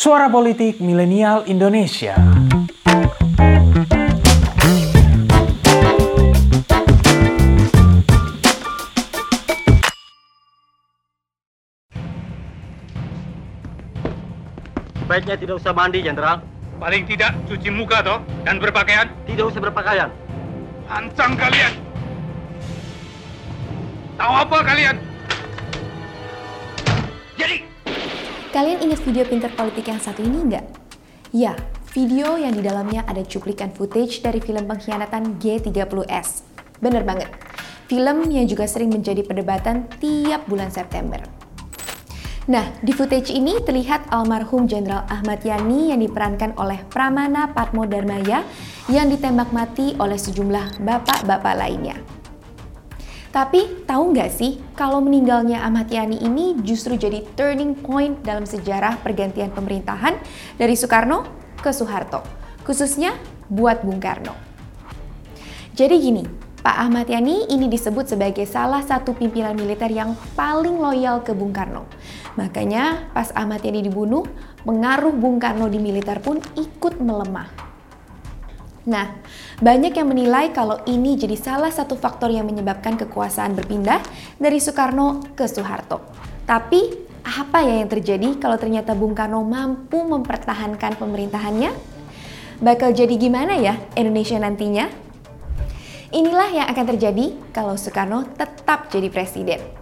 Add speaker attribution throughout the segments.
Speaker 1: Suara Politik Milenial Indonesia.
Speaker 2: Baiknya tidak usah mandi, Jenderal.
Speaker 3: Paling tidak cuci muka toh dan berpakaian.
Speaker 2: Tidak usah berpakaian.
Speaker 3: Ancang kalian. Tahu apa kalian?
Speaker 4: Kalian ingat video pinter politik yang satu ini nggak? Ya, video yang di dalamnya ada cuplikan footage dari film pengkhianatan G30S. Bener banget. Film yang juga sering menjadi perdebatan tiap bulan September. Nah, di footage ini terlihat almarhum Jenderal Ahmad Yani yang diperankan oleh Pramana Patmo Darmaya yang ditembak mati oleh sejumlah bapak-bapak lainnya. Tapi tahu nggak sih kalau meninggalnya Ahmad Yani ini justru jadi turning point dalam sejarah pergantian pemerintahan dari Soekarno ke Soeharto, khususnya buat Bung Karno. Jadi gini, Pak Ahmad Yani ini disebut sebagai salah satu pimpinan militer yang paling loyal ke Bung Karno. Makanya pas Ahmad Yani dibunuh, pengaruh Bung Karno di militer pun ikut melemah. Nah, banyak yang menilai kalau ini jadi salah satu faktor yang menyebabkan kekuasaan berpindah dari Soekarno ke Soeharto. Tapi, apa ya yang terjadi kalau ternyata Bung Karno mampu mempertahankan pemerintahannya? Bakal jadi gimana ya Indonesia nantinya? Inilah yang akan terjadi kalau Soekarno tetap jadi presiden.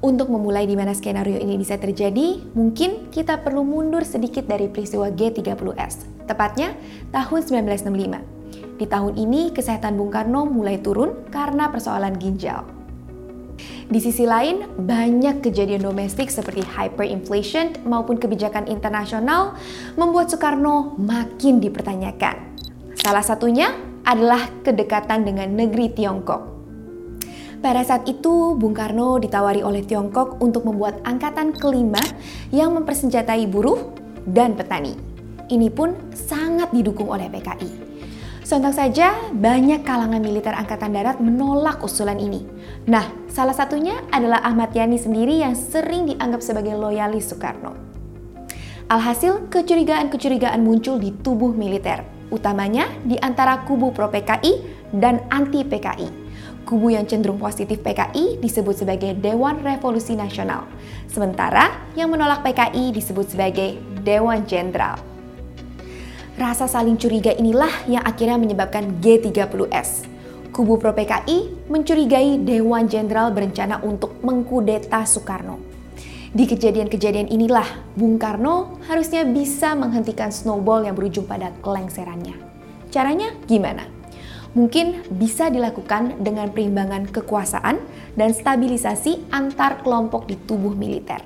Speaker 4: Untuk memulai di mana skenario ini bisa terjadi, mungkin kita perlu mundur sedikit dari peristiwa G30S, tepatnya tahun 1965. Di tahun ini, kesehatan Bung Karno mulai turun karena persoalan ginjal. Di sisi lain, banyak kejadian domestik seperti hyperinflation maupun kebijakan internasional membuat Soekarno makin dipertanyakan. Salah satunya adalah kedekatan dengan negeri Tiongkok. Pada saat itu, Bung Karno ditawari oleh Tiongkok untuk membuat angkatan kelima yang mempersenjatai buruh dan petani. Ini pun sangat didukung oleh PKI. Sontak saja, banyak kalangan militer Angkatan Darat menolak usulan ini. Nah, salah satunya adalah Ahmad Yani sendiri yang sering dianggap sebagai loyalis Soekarno. Alhasil, kecurigaan-kecurigaan muncul di tubuh militer, utamanya di antara kubu pro-PKI dan anti-PKI kubu yang cenderung positif PKI disebut sebagai Dewan Revolusi Nasional, sementara yang menolak PKI disebut sebagai Dewan Jenderal. Rasa saling curiga inilah yang akhirnya menyebabkan G30S. Kubu pro PKI mencurigai Dewan Jenderal berencana untuk mengkudeta Soekarno. Di kejadian-kejadian inilah, Bung Karno harusnya bisa menghentikan snowball yang berujung pada kelengserannya. Caranya gimana? Mungkin bisa dilakukan dengan perimbangan kekuasaan dan stabilisasi antar kelompok di tubuh militer.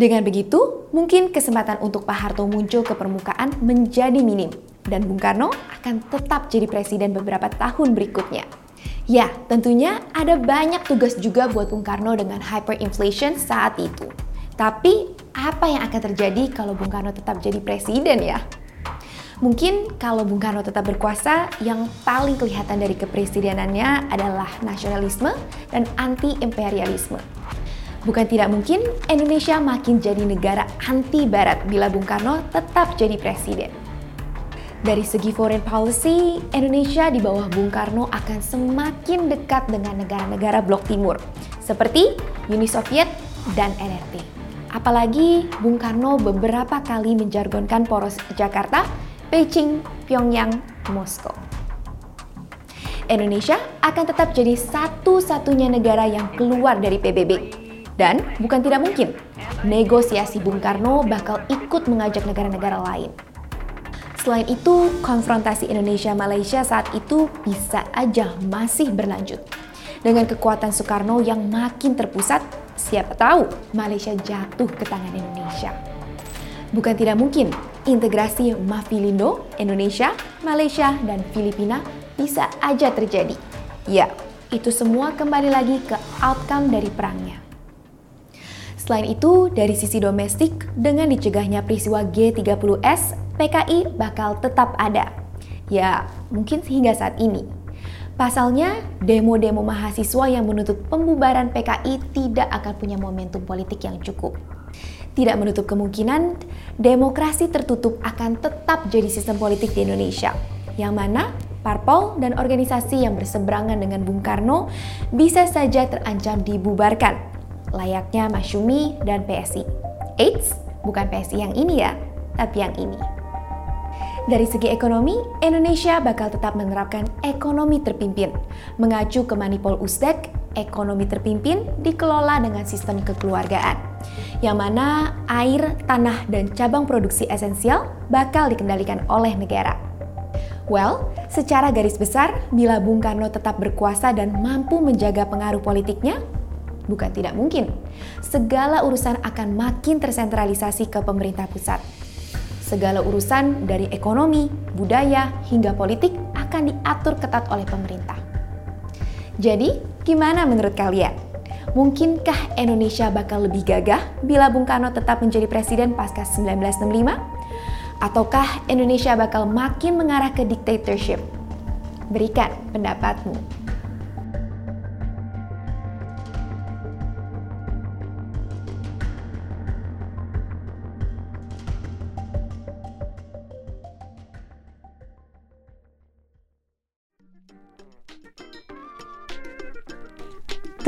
Speaker 4: Dengan begitu, mungkin kesempatan untuk Pak Harto muncul ke permukaan menjadi minim dan Bung Karno akan tetap jadi presiden beberapa tahun berikutnya. Ya, tentunya ada banyak tugas juga buat Bung Karno dengan hyperinflation saat itu. Tapi, apa yang akan terjadi kalau Bung Karno tetap jadi presiden ya? Mungkin kalau Bung Karno tetap berkuasa, yang paling kelihatan dari kepresidenannya adalah nasionalisme dan anti-imperialisme. Bukan tidak mungkin Indonesia makin jadi negara anti barat bila Bung Karno tetap jadi presiden. Dari segi foreign policy, Indonesia di bawah Bung Karno akan semakin dekat dengan negara-negara blok timur, seperti Uni Soviet dan NRT. Apalagi Bung Karno beberapa kali menjargonkan poros Jakarta Beijing, Pyongyang, Moskow. Indonesia akan tetap jadi satu-satunya negara yang keluar dari PBB. Dan bukan tidak mungkin, negosiasi Bung Karno bakal ikut mengajak negara-negara lain. Selain itu, konfrontasi Indonesia-Malaysia saat itu bisa aja masih berlanjut. Dengan kekuatan Soekarno yang makin terpusat, siapa tahu Malaysia jatuh ke tangan Indonesia. Bukan tidak mungkin integrasi Mafilindo, Indonesia, Malaysia, dan Filipina bisa aja terjadi. Ya, itu semua kembali lagi ke outcome dari perangnya. Selain itu, dari sisi domestik, dengan dicegahnya peristiwa G30S, PKI bakal tetap ada. Ya, mungkin hingga saat ini. Pasalnya, demo-demo mahasiswa yang menuntut pembubaran PKI tidak akan punya momentum politik yang cukup. Tidak menutup kemungkinan demokrasi tertutup akan tetap jadi sistem politik di Indonesia, yang mana parpol dan organisasi yang berseberangan dengan Bung Karno bisa saja terancam dibubarkan, layaknya Masyumi dan PSI. Eits, bukan PSI yang ini ya, tapi yang ini. Dari segi ekonomi, Indonesia bakal tetap menerapkan ekonomi terpimpin. Mengacu ke Manipol Usdek, ekonomi terpimpin dikelola dengan sistem kekeluargaan. Yang mana air, tanah, dan cabang produksi esensial bakal dikendalikan oleh negara. Well, secara garis besar, bila Bung Karno tetap berkuasa dan mampu menjaga pengaruh politiknya, bukan tidak mungkin. Segala urusan akan makin tersentralisasi ke pemerintah pusat segala urusan dari ekonomi, budaya, hingga politik akan diatur ketat oleh pemerintah. Jadi, gimana menurut kalian? Mungkinkah Indonesia bakal lebih gagah bila Bung Karno tetap menjadi presiden pasca 1965? Ataukah Indonesia bakal makin mengarah ke dictatorship? Berikan pendapatmu.